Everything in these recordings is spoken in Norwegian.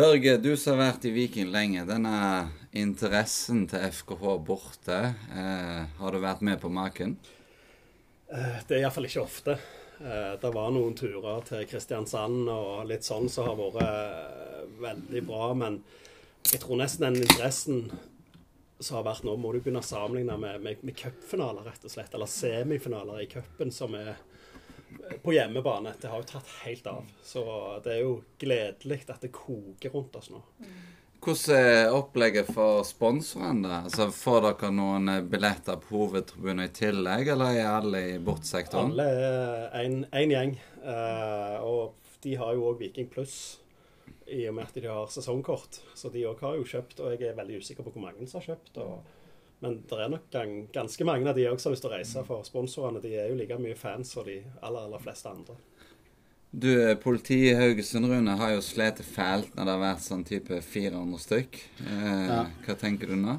Børge, du som har vært i Viking lenge. Denne interessen til FKH borte, eh, har du vært med på maken? Eh, det er iallfall ikke ofte. Eh, det var noen turer til Kristiansand og litt sånn som har vært eh, veldig bra. Men jeg tror nesten den interessen som har vært nå, må du begynne å sammenligne med, med, med cupfinaler, rett og slett. Eller semifinaler i cupen, som er på hjemmebane. Det har jo tatt helt av. Så det er jo gledelig at det koker rundt oss nå. Hvordan er opplegget for sponsorene? Altså, får dere noen billetter på hovedtribunen i tillegg, eller er alle i bortsektoren? Alle er én gjeng. Uh, og de har jo òg Viking pluss i og med at de har sesongkort. Så de òg har jo kjøpt, og jeg er veldig usikker på hvor mange som har kjøpt. Og, men det er nok ganske mange av de òg som har lyst til å reise, for sponsorene de er jo like mye fans som de aller, aller fleste andre. Du, Politiet i Haugesund Rune har jo slitt fælt når det har vært sånn type 400 stykk. Eh, ja. Hva tenker du nå?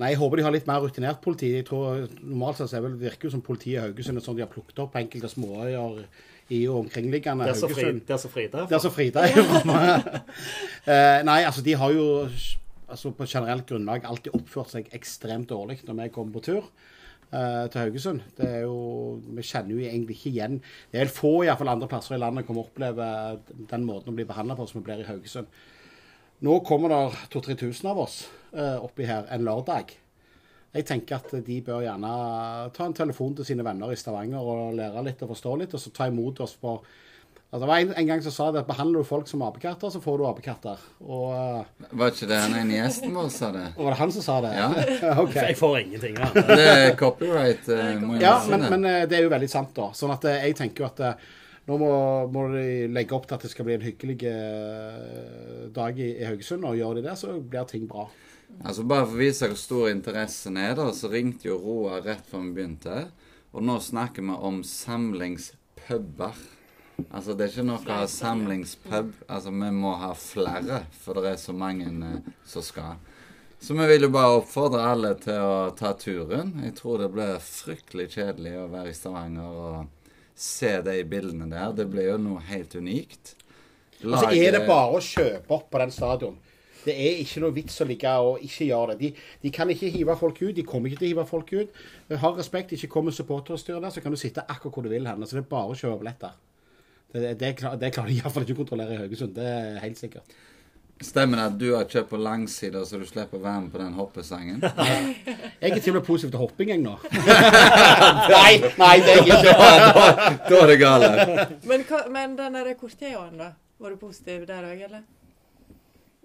Nei, Jeg håper de har litt mer rutinert politi. Jeg tror Normalt sett vel, virker jo som politiet i Haugesund er sånn de har plukket opp enkelte småøyer i og omkringliggende Det er så Haugesund. Det er så Frida Det er så Frida eh, Nei, altså de har jo altså, på generelt grunnlag alltid oppført seg ekstremt dårlig når vi kommer på tur uh, til Haugesund. Det er jo, Vi kjenner jo egentlig ikke igjen Det er få i hvert fall andre plasser i landet kommer oppleve den måten å bli behandla på som vi blir i Haugesund. Nå kommer det 2000-3000 av oss uh, oppi her en lørdag. Jeg tenker at de bør gjerne ta en telefon til sine venner i Stavanger og lære litt og forstå litt, og så ta imot oss på Altså, det var en, en, gang som sa det at behandler du folk som apekatter, så får du apekatter. Og, uh, var ikke det han ene gjesten vår sa det? Og var det han som sa det? Ja. okay. Jeg får ingenting av det. Det er copyright. Uh, ja, men, men, uh, det er jo veldig sant, da. Sånn at jeg tenker jo at nå må, må, de legge opp til at det skal bli en hyggelig dag i, i Haugesund, og gjør de det, så blir ting bra. Altså Bare for å vise hvor stor interessen er, da, så ringte jo Roar rett før vi begynte. Og nå snakker vi om samlingspuber. Altså, det er ikke noe samlingspub. Altså, vi må ha flere, for det er så mange eh, som skal. Så vi vil jo bare oppfordre alle til å ta turen. Jeg tror det blir fryktelig kjedelig å være i Stavanger og se de bildene der. Det blir jo noe helt unikt. Lage... Altså, er det bare å kjøpe opp på den stadion? Det er ikke noe vits å ligge og ikke gjøre det. De, de, kan ikke hive folk ut. De kommer ikke til å hive folk ut. Har respekt, ikke kommer supporterstyret der, så kan du sitte akkurat hvor du vil. Her. Så det er bare å kjøpe billetter. Det, det, klar, det klarer de iallfall ikke å kontrollere i Haugesund. Det er helt sikkert. Stemmer det at du har kjøpt på langsida, så du slipper å være med på den hoppesangen? jeg er til og med positiv til hopping, jeg nå. nei, nei, det er jeg ikke. da, da er det galt. Men, men den derre corteoen, da? Var du positiv der òg, eller?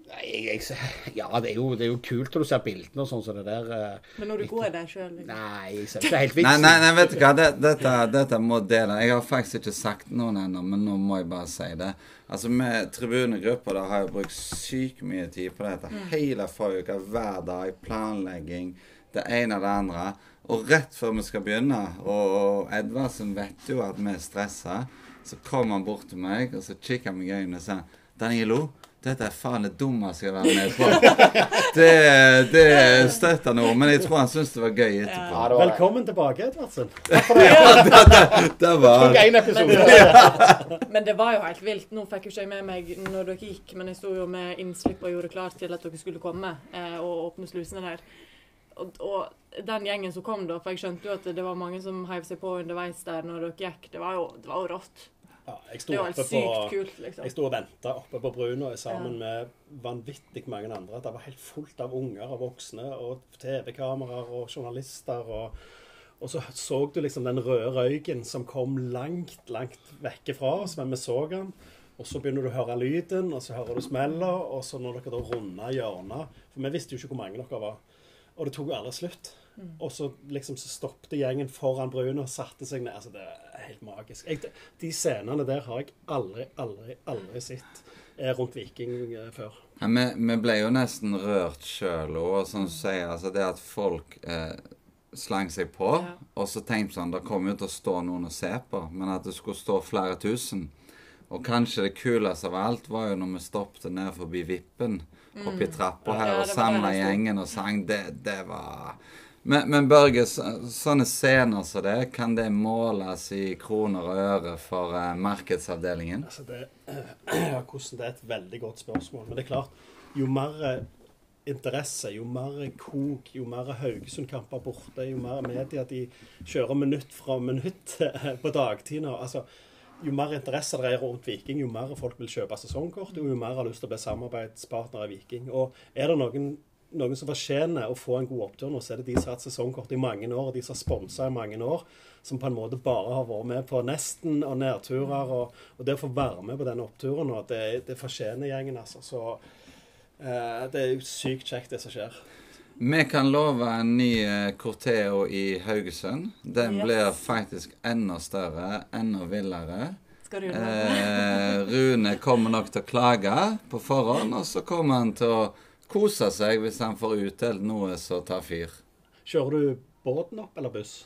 Jeg, jeg, ja, det er, jo, det er, jo, kult når du ser bildene og sånn som så det der. Uh, Men når du går der sjøl? Liksom. Nei, jeg ser ikke helt vitsen. Nei, nei, nei, vet du hva, det, dette, dette, må dele. Jeg har faktisk ikke sagt noen ennå, men nå må jeg bare si det. Altså, med tribunegrupper da har jeg brukt sykt mye tid på dette. Mm. Hele forrige uke, hver dag. Planlegging. Det ene og det andre. Og rett før vi skal begynne, og, og Edvardsen vet jo at vi er stressa, så kommer han bort til meg, og så kikker han meg i øynene og sier Danilo, dette er faen det dummeste jeg har vært med på. Det, det støtter noe, men jeg tror han syntes det var gøy etterpå. Ja, var... Velkommen tilbake, Edvardsen. ja, det, det, det var Men det var jo helt vilt. Nå fikk jo ikke jeg med meg når dere gikk, men jeg sto jo med innslipp og gjorde klart til at dere skulle komme eh, og åpne slusene der. Og, og, den gjengen som kom da, for jeg skjønte jo at det var mange som heiv seg på underveis der når dere gikk, det var jo, det var jo rått. Ja, jeg sto, oppe på, kult, liksom. jeg sto og venta oppe på brua sammen ja. med vanvittig mange andre. Det var helt fullt av unger og voksne og TV-kameraer og journalister. Og, og, så så du liksom den røde røyken som kom langt, langt vekke fra oss, men vi så den. Og så begynner du å høre lyden, og så hører du smeller, og så når dere da runder hjørnet For vi visste jo ikke hvor mange dere var. Og det tok jo aldri slutt. Mm. Og så liksom så stoppet gjengen foran brua og satte seg ned. Altså, det er helt magisk. Jeg, de scenene der har jeg aldri, aldri, aldri sett eh, rundt Viking eh, før. Ja, vi, vi, ble jo nesten rørt sjøl òg, som du sier. Altså det at folk eh, slang seg på. Ja. Og så tenkte sånn Det kommer jo til å stå noen og se på, men at det skulle stå flere tusen. Og kanskje det kuleste av alt var jo når vi stoppet ned forbi Vippen oppi mm. trappa her og samla gjengen og sang. Det, det var Men, men Børge, sånne scener som det, kan det måles i kroner og øre for uh, markedsavdelingen? Altså det, ja, hvordan det er et veldig godt spørsmål. Men det er klart, jo mer uh, interesse, jo mer kok, jo mer Haugesund-kamper borte, jo mer media de kjører minutt fra minutt på dagtid altså, Jo mer interesse det er rundt Viking, jo mer folk vil kjøpe sesongkort, jo mer har lyst til å bli samarbeidspartner i Viking. Og er det noen noen som fortjener å få en god opptur nå, så er det de som har hatt sesongkort i mange år, og de som har sponsa i mange år, som på en måte bare har vært med på nesten og nedturer. Og, og det å få være med på den oppturen nå, det, det fortjener gjengen, altså. Så eh, det er jo sykt kjekt, det som skjer. Vi kan love en ny eh, Corteo i Haugesund. Den yes. blir faktisk enda større, enda villere. Eh, Rune kommer nok til å klage på forhånd, og så kommer han til å kose seg hvis han får utdelt noe som tar fyr. Kjører du båten opp eller buss?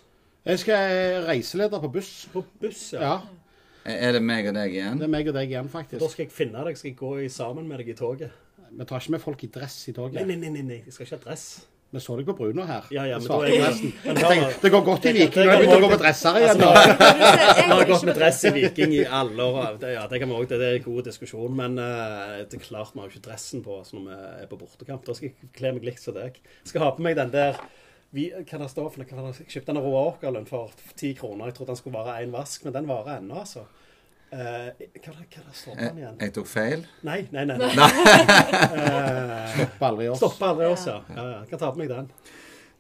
Jeg skal reiseleder på buss. På buss, ja. ja. Er det meg og deg igjen? Det er meg og deg igjen, faktisk. Da skal jeg finne deg. Skal jeg gå sammen med deg i toget? Vi tar ikke med folk i dress i toget. Nei, nei, nei. nei. Jeg skal ikke ha dress. Vi så deg på Bruno her. Ja, ja, men da jeg, jeg tenkte, Det går godt i Viking. Nå har Jeg begynt å gå med dresser igjen. Nå har jeg gått med dress i Viking i alle år. Ja, det, kan vi også, det er en god diskusjon. Men uh, det er klart vi har jo ikke dressen på oss når vi er på bortekamp. Da skal jeg kle meg likt som deg. Jeg skal ha på meg den der vi, hva det står for noe? Jeg kjøpte den Roa Åkerlund for ti kroner. Jeg trodde den skulle vare én vask, men den varer ennå, altså. Uh, hva, hva står den igjen? Jeg, tok feil? Nei, nei, nei. nei. uh, Stopper aldri oss. Stopper aldri oss, ja. ja, kan ta på meg den.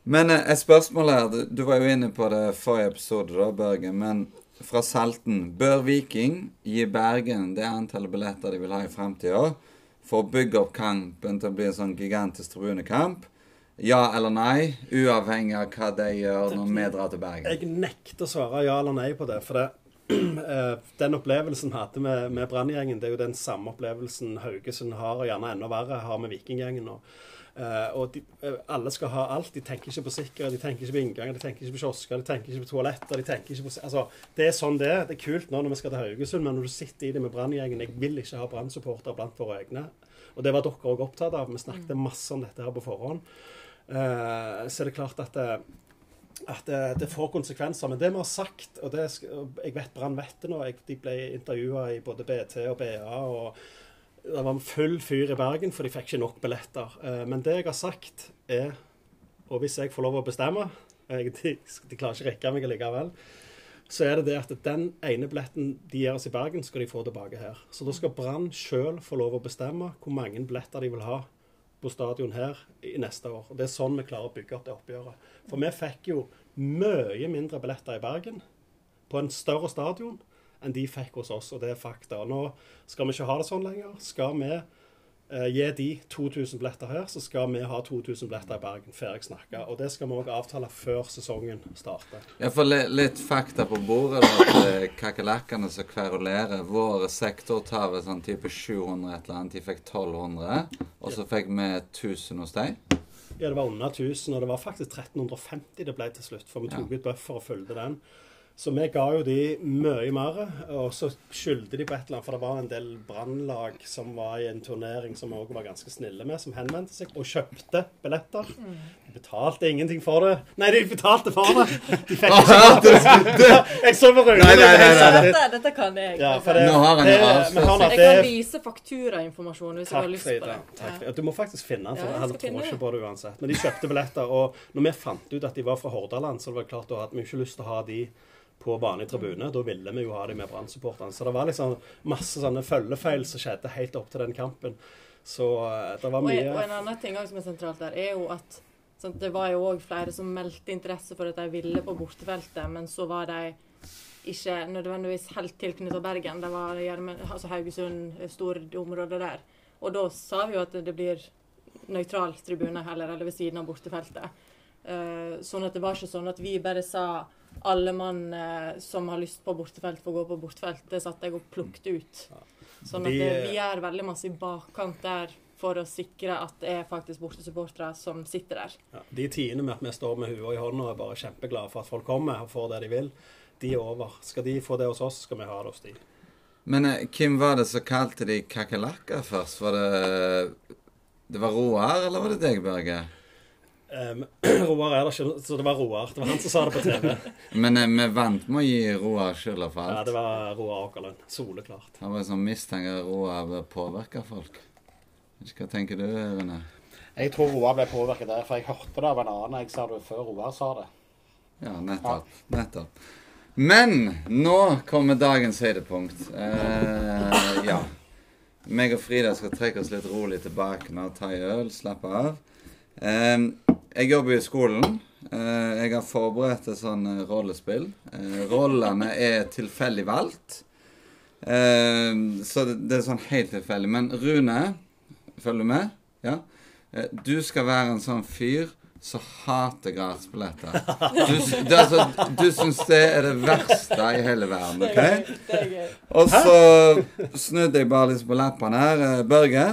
Men uh, et spørsmål her. Du, du, var jo inne på det forrige episode, da, Børge. Men fra Salten. Bør Viking gi Bergen det antallet billetter de vil ha i fremtida for å bygge opp kampen til å bli en sånn gigantisk tribunekamp? Ja eller nei, uavhengig av hva de gjør når vi drar til Bergen? Jeg nekter å svare ja eller nei på det. for det Eh, den opplevelsen vi hadde med, med Branngjengen, det er jo den samme opplevelsen Haugesund har, og gjerne enda verre har med Vikinggjengen. Og, uh, og de, uh, alle skal ha alt. De tenker ikke på sikkerhet, de tenker ikke på innganger, de tenker ikke på kiosker, de tenker ikke på toaletter. de tenker ikke på... Altså, Det er sånn det er. Det er kult nå når vi skal til Haugesund, men når du sitter i det med Branngjengen Jeg vil ikke ha Brann-supportere blant våre egne. Og det var dere òg opptatt av. Vi snakket masse om dette her på forhånd. Så er det klart at at det, det, får konsekvenser. Men det vi har sagt, og det, jeg vet Brann vet det nå jeg, De ble intervjua i både BT og BA. og Det var full fyr i Bergen, for de fikk ikke nok billetter. Eh, men det jeg har sagt, er Og hvis jeg får lov å bestemme jeg, de, de, klarer ikke å rekke meg likevel. Så er det det at den ene billetten de gir oss i Bergen, skal de få tilbake her. Så da skal Brann sjøl få lov å bestemme hvor mange billetter de vil ha på stadion her i neste år. Og Det er sånn vi klarer å bygge opp det oppgjøret. For vi fikk jo mye mindre billetter i Bergen på en større stadion enn de fikk hos oss, og det er fakta. Nå skal vi ikke ha det sånn lenger. Skal vi gi de 2000 billetter her, så skal vi ha 2000 billetter i Bergen. Ferdig snakka. Og det skal vi òg avtale før sesongen starter. Ja, for litt fakta på bordet. at Kakerlakkene som kverulerer. Vår sektor tar vel sånn type 700 et eller annet. De fikk 1200. Og så fikk vi 1000 hos deg. Ja, det var under 1000, og det var faktisk 1350 det ble til slutt. For vi tok ut buffer og fulgte den. Så vi ga jo de mye mer, og så skyldte de på et eller annet, for det var en del brannlag som var i en turnering som vi òg var ganske snille med, som henvendte seg og kjøpte billetter. De betalte ingenting for det. Nei, de betalte for det! De fikk ikke Jeg så på Rune. Dette, dette kan jeg. Ja, det, Nå har han avslørt Jeg kan vise fakturainformasjon hvis jeg har lyst på det. Takk ja. Du må faktisk finne den, for ja, jeg tror ikke på det uansett. Men de kjøpte billetter, og når vi fant ut at de var fra Hordaland, så var det klart da hadde vi ikke lyst til å ha de på vanlig tribune. Da ville vi jo ha de med Brann-supporterne. Så det var liksom masse sånne følgefeil som skjedde helt opp til den kampen. Så eh, det var mye Og, en annen ting som er sentralt der, er jo at sant, det var jo òg flere som meldte interesse for at de ville på bortefeltet, men så var de ikke nødvendigvis helt tilknyttet Bergen. Det var altså Haugesund, store områder der. Og da sa vi jo at det blir nøytral tribune heller, eller ved siden av bortefeltet. Uh, sånn at det var ikke sånn at vi bare sa alle mann eh, som har lyst på bortefelt, får gå på bortefelt. Det satte jeg og plukket ut. Sånn at det, eh, vi gjør veldig masse i bakkant der for å sikre at det er faktisk bortesupportere som sitter der. Ja, de tidene med at vi står med hua i hånda og er bare kjempeglade for at folk kommer og får det de vil, de er over. Skal de få det hos oss, skal vi ha det hos de. Men eh, hvem var det som kalte de kakerlakker først? Var det Det var Roar, eller var det deg, Børge? Um, Roar er det ikke, så det var Roar. Det var han som sa det på TV. Men eh, vi vant med å gi Roar skylda for alt. Ja, det var Roar Åkerlund. Soleklart. Han var sånn mistenker Roar bør påvirke folk. Hva tenker du, Rune? Jeg tror Roar ble påvirket der, for jeg hørte det av en annen. Jeg sa det før Roar sa det. Ja, nettopp. Nettopp. Men nå kommer dagens høydepunkt. Eh, ja. Meg og Frida skal trekke oss litt rolig tilbake nå, ta en øl, slappe av. Eh, jeg jobber i skolen. Eh, jeg har forberedt et sånn eh, rollespill. Eh, rollene er tilfeldig valgt. så det, er sånn helt tilfeldig. Men Rune, følger du med? Ja? du skal være en sånn fyr som hater gratisbilletter. Du, det, altså, du syns det er det verste i hele verden, OK? Og så snudde jeg bare litt på lappene her. Børge,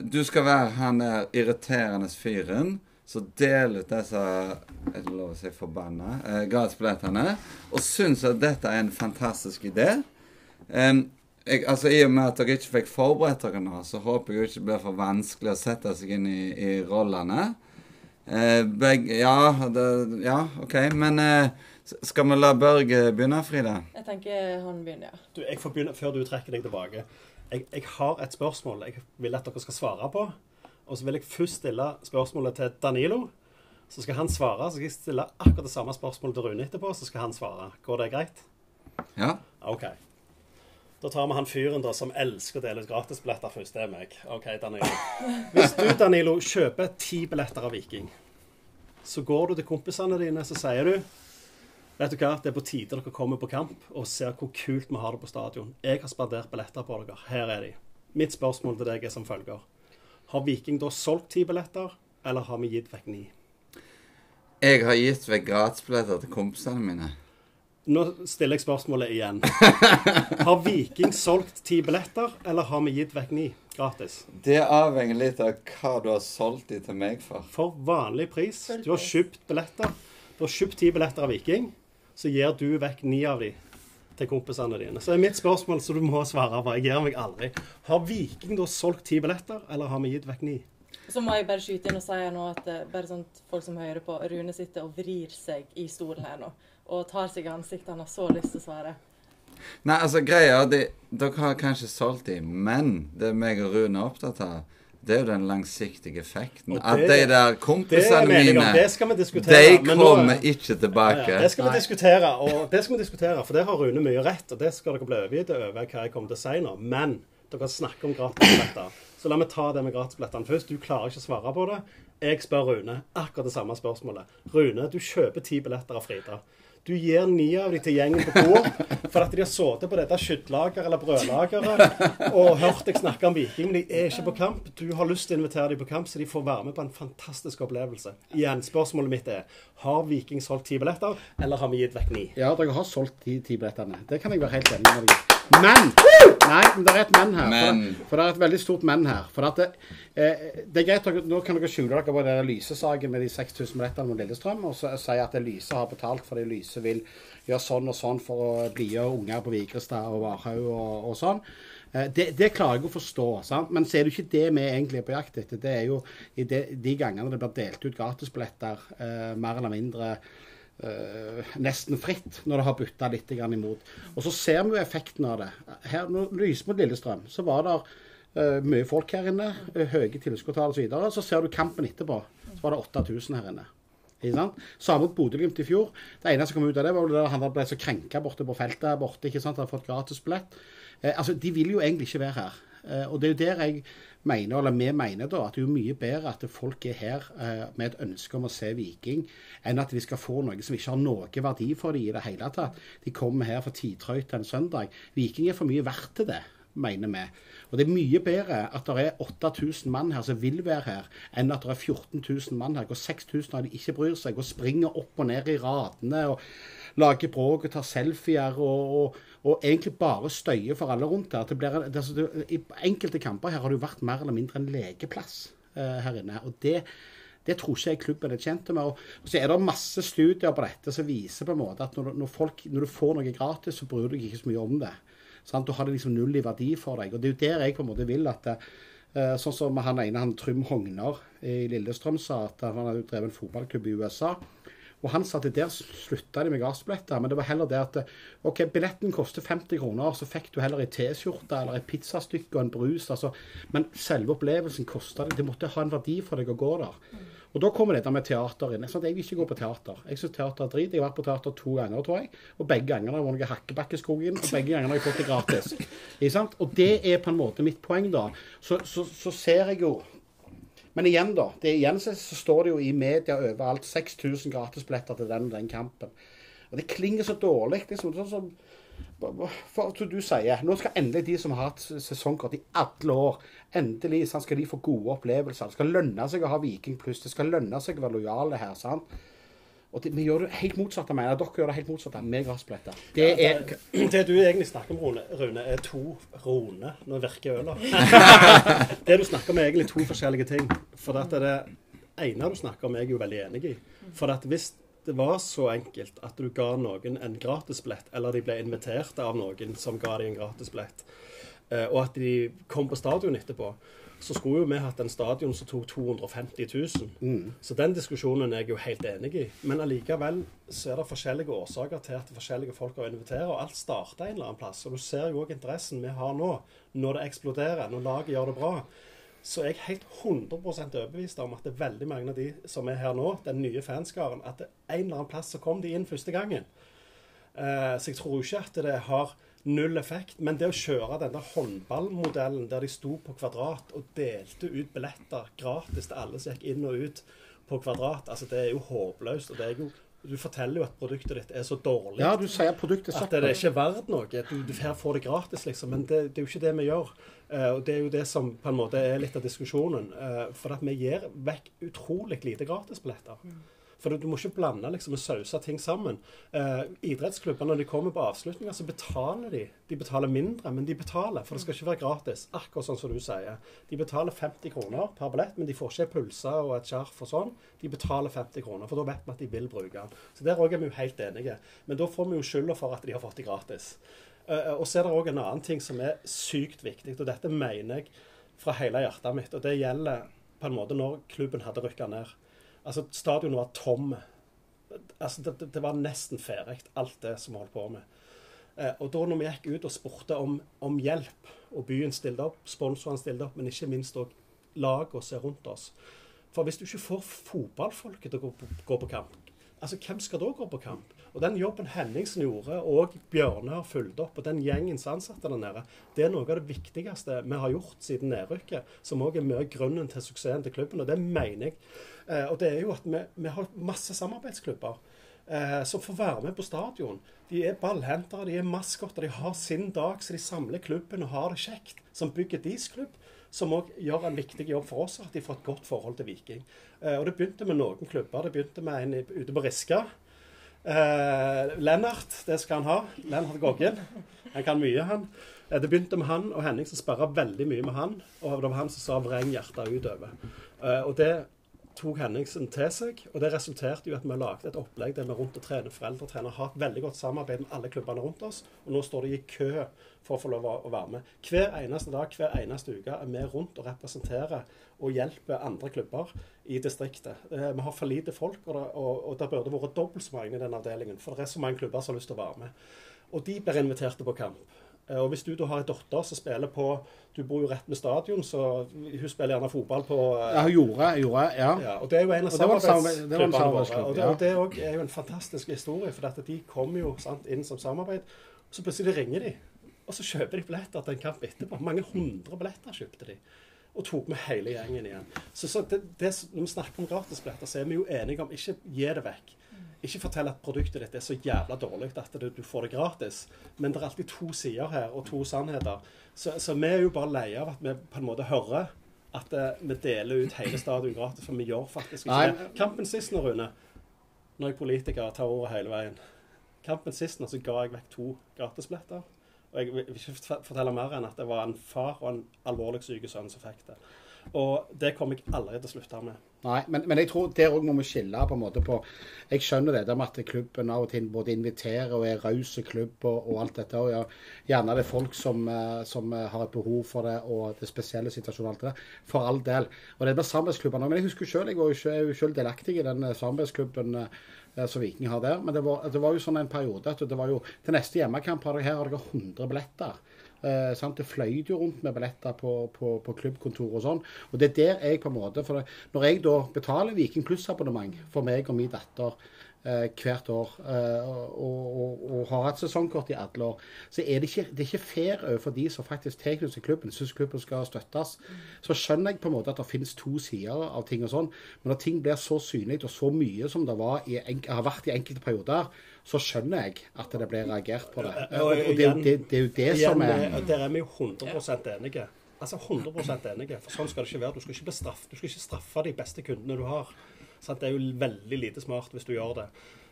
du skal være han der irriterende fyren så del ut disse er det lov å si forbanna eh, gradsbillettene. Og syns at dette er en fantastisk idé. Um, jeg, altså I og med at dere ikke fikk forberedt dere nå, så håper jeg ikke det blir for vanskelig å sette seg inn i, i rollene. Eh, begge, ja, det, ja, OK. Men eh, skal vi la Børge begynne, Frida? Jeg tenker han begynner, ja. Du, jeg får begynne før du trekker deg tilbake. Jeg, jeg har et spørsmål jeg vil at dere skal svare på. Og så vil jeg først stille spørsmålet til Danilo. Så skal han svare. Så skal jeg stille akkurat det samme spørsmålet til Rune etterpå, så skal han svare. Går det greit? Ja. OK. Da tar vi han fyren da som elsker å dele ut gratisbilletter først. Det er meg. OK, Danilo. Hvis du, Danilo, kjøper ti billetter av Viking, så går du til kompisene dine så sier du Vet du hva, det er på tide dere kommer på kamp og ser hvor kult vi har det på stadion. Jeg har spandert billetter på dere. Her er de. Mitt spørsmål til deg er som følger. Har Viking da solgt ti billetter, eller har vi gitt vekk ni? Jeg har gitt vekk gratisbilletter til kompisene mine. Nå stiller jeg spørsmålet igjen. Har Viking solgt ti billetter, eller har vi gitt vekk ni gratis? Det avhenger litt av hva du har solgt de til meg for. For vanlig pris. Du har kjøpt billetter. Du har kjøpt ti billetter av Viking, så gir du vekk ni av de til kompisene dine. Så er mitt spørsmål som du må svare på, jeg gir meg aldri. Har Viking da solgt ti billetter, eller har vi gitt vekk ni? Så må jeg bare skyte inn og si nå at uh, bare sånn folk som hører på, Rune sitter og vrir seg i stolen her nå. Og tar seg i ansiktet. Han har så lyst til å svare. Nei, altså greia de, Dere har kanskje solgt dem, men det meg og Rune er opptatt av det er jo den langsiktige effekten. Det, at de der kompisene mine Det skal vi diskutere. De kommer nå, ikke tilbake. Ja, det skal vi diskutere, og det skal vi diskutere, for det har Rune mye rett. Og det skal dere bli overgitt over hva jeg kommer til å si nå. Men dere snakker om gratisbilletter. Så la meg ta det med gratisbillettene først. Du klarer ikke å svare på det. Jeg spør Rune akkurat det samme spørsmålet. Rune, du kjøper ti billetter av Frida. Du gir ni av dem til gjengen på Coop for at de har sittet på dette skyttlageret eller brødlageret og hørt deg snakke om Viking. Men de er ikke på kamp. Du har lyst til å invitere dem på kamp, så de får være med på en fantastisk opplevelse. Igjen, spørsmålet mitt er har Viking solgt ti billetter, eller har vi gitt vekk ni? Ja, dere har solgt de ti billettene. Det kan jeg være helt enig med deg men! Nei, men det er et men her. Men. For, for, det er et veldig stort men her. For det, eh, det, er greit, Nå kan dere skjule dere på den Lyse-saken med de 6000 billettene mot Lillestrøm, og så si at Lyse har betalt fordi Lyse vil gjøre sånn og sånn for å blidgjøre unger på Vigrestad og Varhaug og, og, sånn. Eh, det, det, klarer jeg å forstå, sant? men så er det ikke det vi egentlig er på jakt etter. Det er jo i de, de gangene det blir delt ut gratisbilletter, eh, mer eller mindre Uh, nesten fritt når det har butta litt imot. Og så ser vi jo effekten av det. Her, når lyser mot Lillestrøm, så var det uh, mye folk her inne. Uh, høye tilskuddstall osv. Så, så ser du kampen etterpå. Så var det 8000 her inne. Samme mot Bodø-Glimt i fjor. Det eneste som kom ut av det, var at han ble så krenka borte på feltet her borte. ikke sant, Hadde fått gratis billett. altså, de vil jo egentlig ikke være her. Eh, og det er jo der jeg mener, eller vi mener da, at det er jo mye bedre at folk er her eh, med et ønske om å se Viking, enn at de skal få noe som ikke har noe verdi for dem i det hele tatt. De kommer her for tidtrøyt en søndag. Viking er for mye verdt til det, mener vi. Og Det er mye bedre at det er 8000 mann her som vil være her, enn at det er 14 000 mann her, hvor 6000 av de ikke bryr seg og springer opp og ned i radene og lager bråk og tar selfier og, og og egentlig bare støyer for alle rundt her. Det blir, det, det, I enkelte kamper her har det jo vært mer eller mindre en lekeplass uh, her inne. og det det tror ikke jeg klubben er tjent med. Og så er det masse studier på dette som viser på en måte at når, når, folk, når du får noe gratis, så bryr du deg ikke så mye om det. Sant? Du har det liksom null i verdi for deg. Og det er jo der jeg på en måte vil at det, sånn som han ene, han Trym Hogner i Lillestrøm, sa at han hadde drevet en fotballklubb i USA. Og han sa at der slutta de med gassbilletter. Men det var heller det at OK, billetten koster 50 kroner, så fikk du heller ei T-skjorte eller et pizzastykke og en brus. Altså. Men selve opplevelsen kosta det. Det måtte ha en verdi for deg å gå der. Og da kommer dette med teater inn. Sånn jeg vil ikke gå på teater. Jeg syns teater er drit. Jeg har vært på teater to ganger, tror jeg. Og begge gangene har jeg vunnet Hakkebakkeskogen, og begge gangene har jeg fått det gratis. Og det er på en måte mitt poeng, da. Så, så, så ser jeg jo men igjen, da. Det, igjen så, så, står det jo i media overalt 6000 gratisbilletter til den den kampen. Og det klinger så dårlig. Liksom, sånn som for, for du sier, Nå skal endelig de som har hatt sesongkort i alle år, endelig sant, skal de få gode opplevelser. Det skal lønne seg å ha Viking pluss. Det skal lønne seg å være lojale her. sant? Og det, Vi gjør det helt motsatt av meg. Dere gjør det helt motsatt av grassbilletter. Det, ja, det, det, du egentlig snakker om, Rune, Rune er to Rone. når virker øla. det du snakker om, er egentlig to forskjellige ting. For det, det ene du snakker om, er jeg jo veldig enig i. For at hvis det var så enkelt at du ga noen en gratisbillett, eller de ble invitert av noen som ga dem en gratisbillett, eh, og at de kom på stadion etterpå, så skulle jo vi hatt en stadion som tok 250 000. Mm. Så den diskusjonen er jeg jo helt enig i. Men allikevel så er det forskjellige årsaker til at forskjellige folk har invitert, og alt starter en eller annen plass. Og du ser jo òg interessen vi har nå, når det eksploderer, når laget gjør det bra. Så er jeg helt 100% overbevist om at det er veldig mange av de som er her nå, den nye fanskaren, at det er en eller annen plass så kom de inn første gangen. Uh, så jeg tror ikke at det har null effekt. Men det å kjøre den der håndballmodellen der de sto på Kvadrat og delte ut billetter gratis til alle som gikk inn og ut på Kvadrat, altså det er jo håpløst. og det er jo du forteller jo at produktet ditt er så dårlig ja, du sier produktet at det er ikke verdt noe. Du, du får det gratis, liksom. Men det, det, er jo ikke det vi gjør. Uh, og Det er jo det som på en måte er litt av diskusjonen. Uh, for at vi gir vekk utrolig lite gratisbilletter. Mm. For du, må ikke blande liksom, og sause ting sammen. Eh, idrettsklubber, når de kommer på avslutninger, så betaler de. De betaler mindre, men de betaler. For det skal ikke være gratis. Akkurat sånn som du sier. De betaler 50 kroner per billett, men de får ikke pulser og et skjerf og sånn. De betaler 50 kroner, for da vet vi at de vil bruke den. Så der òg er vi jo helt enige. Men da får vi jo skylda for at de har fått det gratis. Eh, og så er det òg en annen ting som er sykt viktig, og dette mener jeg fra hele hjertet mitt. Og det gjelder på en måte når klubben hadde rykka ned. Altså, stadionet var tom. Altså, det, det var nesten ferdig, alt det som vi holdt på med. Eh, og da når vi gikk ut og spurte om, om, hjelp, og byen stilte opp, sponsorene stilte opp, men ikke minst òg lagene som er rundt oss For hvis du ikke får fotballfolket til å gå på, gå på kamp, altså hvem skal da gå på kamp? Og Den jobben Henningsen gjorde, og Bjørne har fulgt opp, og den gjengens ansatte der nede, det er noe av det viktigste vi har gjort siden nedrykket, som òg er mye grunnen til suksessen til klubben. Og det mener jeg Eh, og det er jo at vi, vi har masse samarbeidsklubber eh, som får være med på stadion. De er ballhentere, de er maskotter, de har sin dag, så de samler klubben og har det kjekt. Som bygger deres klubb, som òg gjør en viktig jobb for oss, at de får et godt forhold til Viking. Eh, og Det begynte med noen klubber. Det begynte med en ute på Riska. Eh, Lennart, det skal han ha. Lennart Goggen. Han kan mye, han. Eh, det begynte med han og Henning som sperra veldig mye med han. Og det var han som sa 'vreng hjertet utover'. Eh, og det tok Henningsen til seg. Og det resulterte jo at vi lagde et opplegg der vi rundt og trener foreldretrener har et veldig godt samarbeid med alle klubbene rundt oss. Og nå står de i kø for å få lov å være med. Hver eneste dag, hver eneste uke er vi rundt og representerer og hjelper andre klubber i distriktet. Eh, vi har for lite folk, og det, og, og det burde vært dobbelt så mange i den avdelingen. For det er så mange klubber som har lyst til å være med. Og de blir invitert på kamp. Eh, og Hvis du da har en datter som spiller på Du bor jo rett med stadion, så hun spiller gjerne fotball på eh, Ja, hun gjorde, gjorde ja. ja. Og Det er jo en av samarbeidsklubbene våre. Og det, og det er jo en fantastisk historie, for at de kommer jo sant, inn som samarbeid. Og Så plutselig ringer de, og så kjøper de billetter til en kamp etterpå. Mange hundre billetter kjøpte de. Og tok med hele gjengen igjen. Så, så det, det, Når vi snakker om gratisbilletter, så er vi jo enige om ikke gi det vekk. Ikke fortell at produktet ditt er så jævla dårlig at du, får det gratis. Men det er alltid to sider her, og to sannheter. Så, så vi er jo bare lei av at vi på en måte hører at uh, vi deler ut hele stadion gratis. For vi gjør faktisk ikke det. Kampen sist nå, Rune, når jeg politiker tar ordet hele veien Kampen sist nå så ga jeg vekk to gratisbilletter. Og jeg vil ikke fortelle mer enn at det var en far og en alvorlig syk sønn som fikk det. Og det kommer jeg aldri til å slutte med. Nei, men, men jeg tror der òg må vi skille på en måte på Jeg skjønner det der med at klubben av og til både inviterer og er raus klubb og, og, alt dette. og ja, Gjerne det er folk som, eh, som, har et behov for det, og det spesielle situasjonen og alt det For all del. Og det med samarbeidsklubbene òg. Men jeg husker selv, jeg var jo selv delaktig i den samarbeidsklubben eh, som Viking har der. Men det var, det var, jo sånn en periode at det var jo Til neste hjemmekamp har her har dere 100 billetter. Eh? Det fløy jo rundt med billetter på, på, på, klubbkontor og sånn. Og det er der jeg på en måte for det, Når jeg da betaler Viking pluss-abonnement for meg og min datter eh, hvert år eh, og, og, og, har hatt sesongkort i alle år, så er det ikke, det er ikke fair overfor de som faktisk tilknytter klubben, syns klubben skal støttes. Så skjønner jeg på en måte at det finnes to sider av ting og sånn, men når ting blir så synlig og så mye som det var i, har vært i enkelte perioder, så skjønner jeg at det blir reagert på det. Og, og det, det, det, er jo det igjen, som er Der er vi jo 100 enige. Altså 100 enige. For sånn skal det ikke være. Du skal ikke, straff, du skal ikke straffe de beste kundene du har. Sant? Det er jo veldig lite smart hvis du gjør det.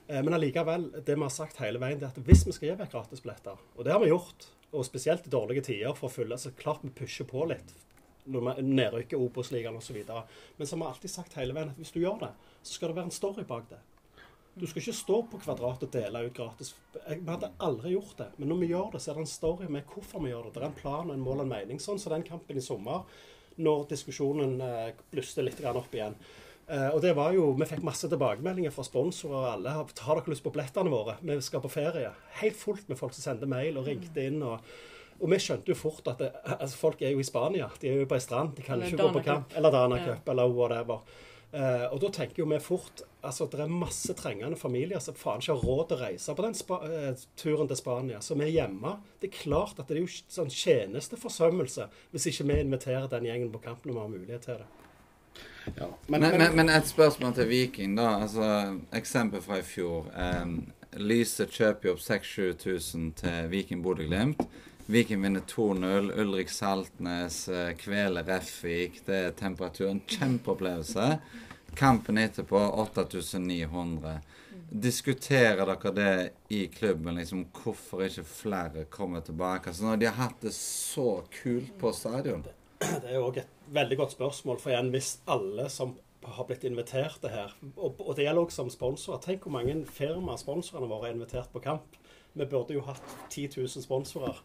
Eh, men allikevel, det vi har sagt hele veien, det er at hvis vi skal gi vekk gratisbilletter, og det har vi gjort, og spesielt i dårlige tider for å fylle, så klart vi pusher på litt når vi nedrykker Obos-ligaen osv. Men som vi har alltid sagt hele veien, at hvis du gjør det, så skal det være en story bak det. Du skal ikke stå på Kvadrat og dele ut gratis. Vi hadde aldri gjort det. Men når vi gjør det, så er det en story med hvorfor vi gjør det. Det er en plan, og en mål og en mening. Sånn som den kampen i sommer, når diskusjonen eh, blusste litt opp igjen. Eh, og det var jo, Vi fikk masse tilbakemeldinger fra sponsorer og alle. Har dere lyst på billettene våre? Vi skal på ferie. Helt fullt med folk som sendte mail og ringte inn. og og vi skjønte jo fort at det, altså folk er jo i Spania. De er jo på ei strand. De kan eller ikke gå på kamp. Eller Dana Cup, eller whatever. Uh, og da tenker jo vi fort altså Det er masse trengende familier som faen ikke har råd til å reise på den uh, turen til Spania. Som er hjemme. Det er klart at det er jo sånn tjenesteforsømmelse hvis ikke vi inviterer den gjengen på kamp når vi har mulighet til det. Ja, men, men, men, men, et spørsmål til Viking, da. altså Eksempel fra i fjor. Um, Lyse kjøper jo opp 6000-7000 til Viking Bodø-Glimt. Viking vinner 2-0. Ulrik Saltnes eh, kveler Refvik. Det er temperaturen. Kjempeopplevelse. Kampen etterpå 8900. Diskuterer dere det i klubben, liksom, hvorfor ikke flere kommer tilbake? Altså Når de har hatt det så kult på stadion? Det er jo òg et veldig godt spørsmål. For igjen, hvis alle som har blitt invitert her, og, og det gjelder også som sponsorer Tenk hvor mange firmaer sponsorene våre er invitert på kamp. Vi burde jo hatt 10 000 sponsorer,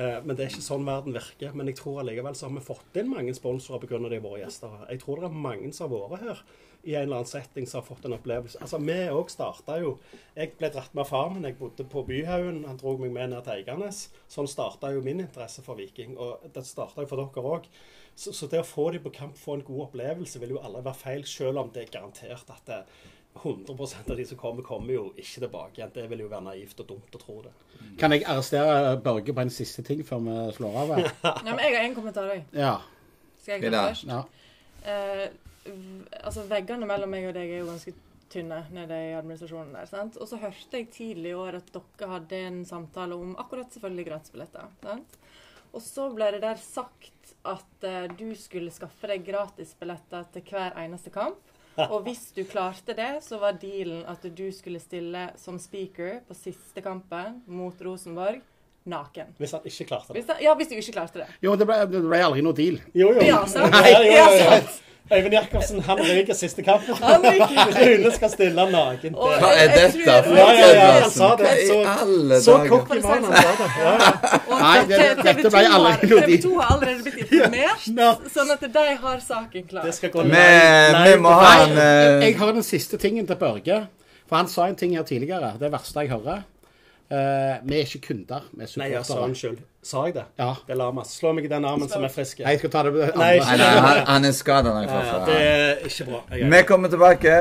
eh, men det er ikke sånn verden virker. Men jeg tror allikevel så har vi fått inn mange sponsorer pga. de våre gjester. Jeg tror det er mange som har vært her i en eller annen setting som har fått en opplevelse. Altså, Vi òg starta jo Jeg ble dratt med farmen. Jeg bodde på Byhaugen. Han dro meg med ned til Eiganes. Sånn starta jo min interesse for Viking. Og det starta jo for dere òg. Så, så, det å få dem på kamp, få en god opplevelse, vil jo aldri være feil, selv om det er garantert at det, 100% av de som kommer, kommer jo ikke tilbake igjen. Det vil jo være naivt og dumt å tro det. Kan jeg arrestere Børge på en siste ting før vi slår av? ja, men jeg har én kommentar, jeg. Ja. Skal jeg ta først? Ja. Uh, altså, veggene mellom meg og deg er jo ganske tynne nede i administrasjonen der. sant? Og så hørte jeg tidlig i år at dere hadde en samtale om akkurat selvfølgelig gratisbilletter. sant? Og så ble det der sagt at uh, du skulle skaffe deg gratisbilletter til hver eneste kamp. Og hvis du klarte det, så var dealen at du skulle stille som speaker på siste kampen mot Rosenborg naken. Hvis han ikke klarte det. Hvis han, ja, hvis du ikke klarte det. Jo, det ble, det ble aldri noe deal. Jo, jo. Ja, sant? Nei, jo, jo, jo. Øyvind Jacobsen han ryker siste kampen. Rune skal stille naken. Hva er dette for ja, ja, ja, han sa det. Så, så cocky var han, det. Ja, ja. Nei, det, dette ble aldri noe TV 2 har allerede blitt informert, sånn at de har saken klar. Det skal gå live. Vi må ha en Jeg har den siste tingen til Børge. For han sa en ting her tidligere. Det verste jeg hører. Uh, vi er ikke kunder, vi er supportere. Nei, jeg sa unnskyld. Sa jeg det? Ja. Det er Lamas. Slå meg i den armen som er frisk. Nei, jeg skal ta det Nei, nei, nei, han, han er skada. Ja, det er ikke bra. Vi kommer tilbake.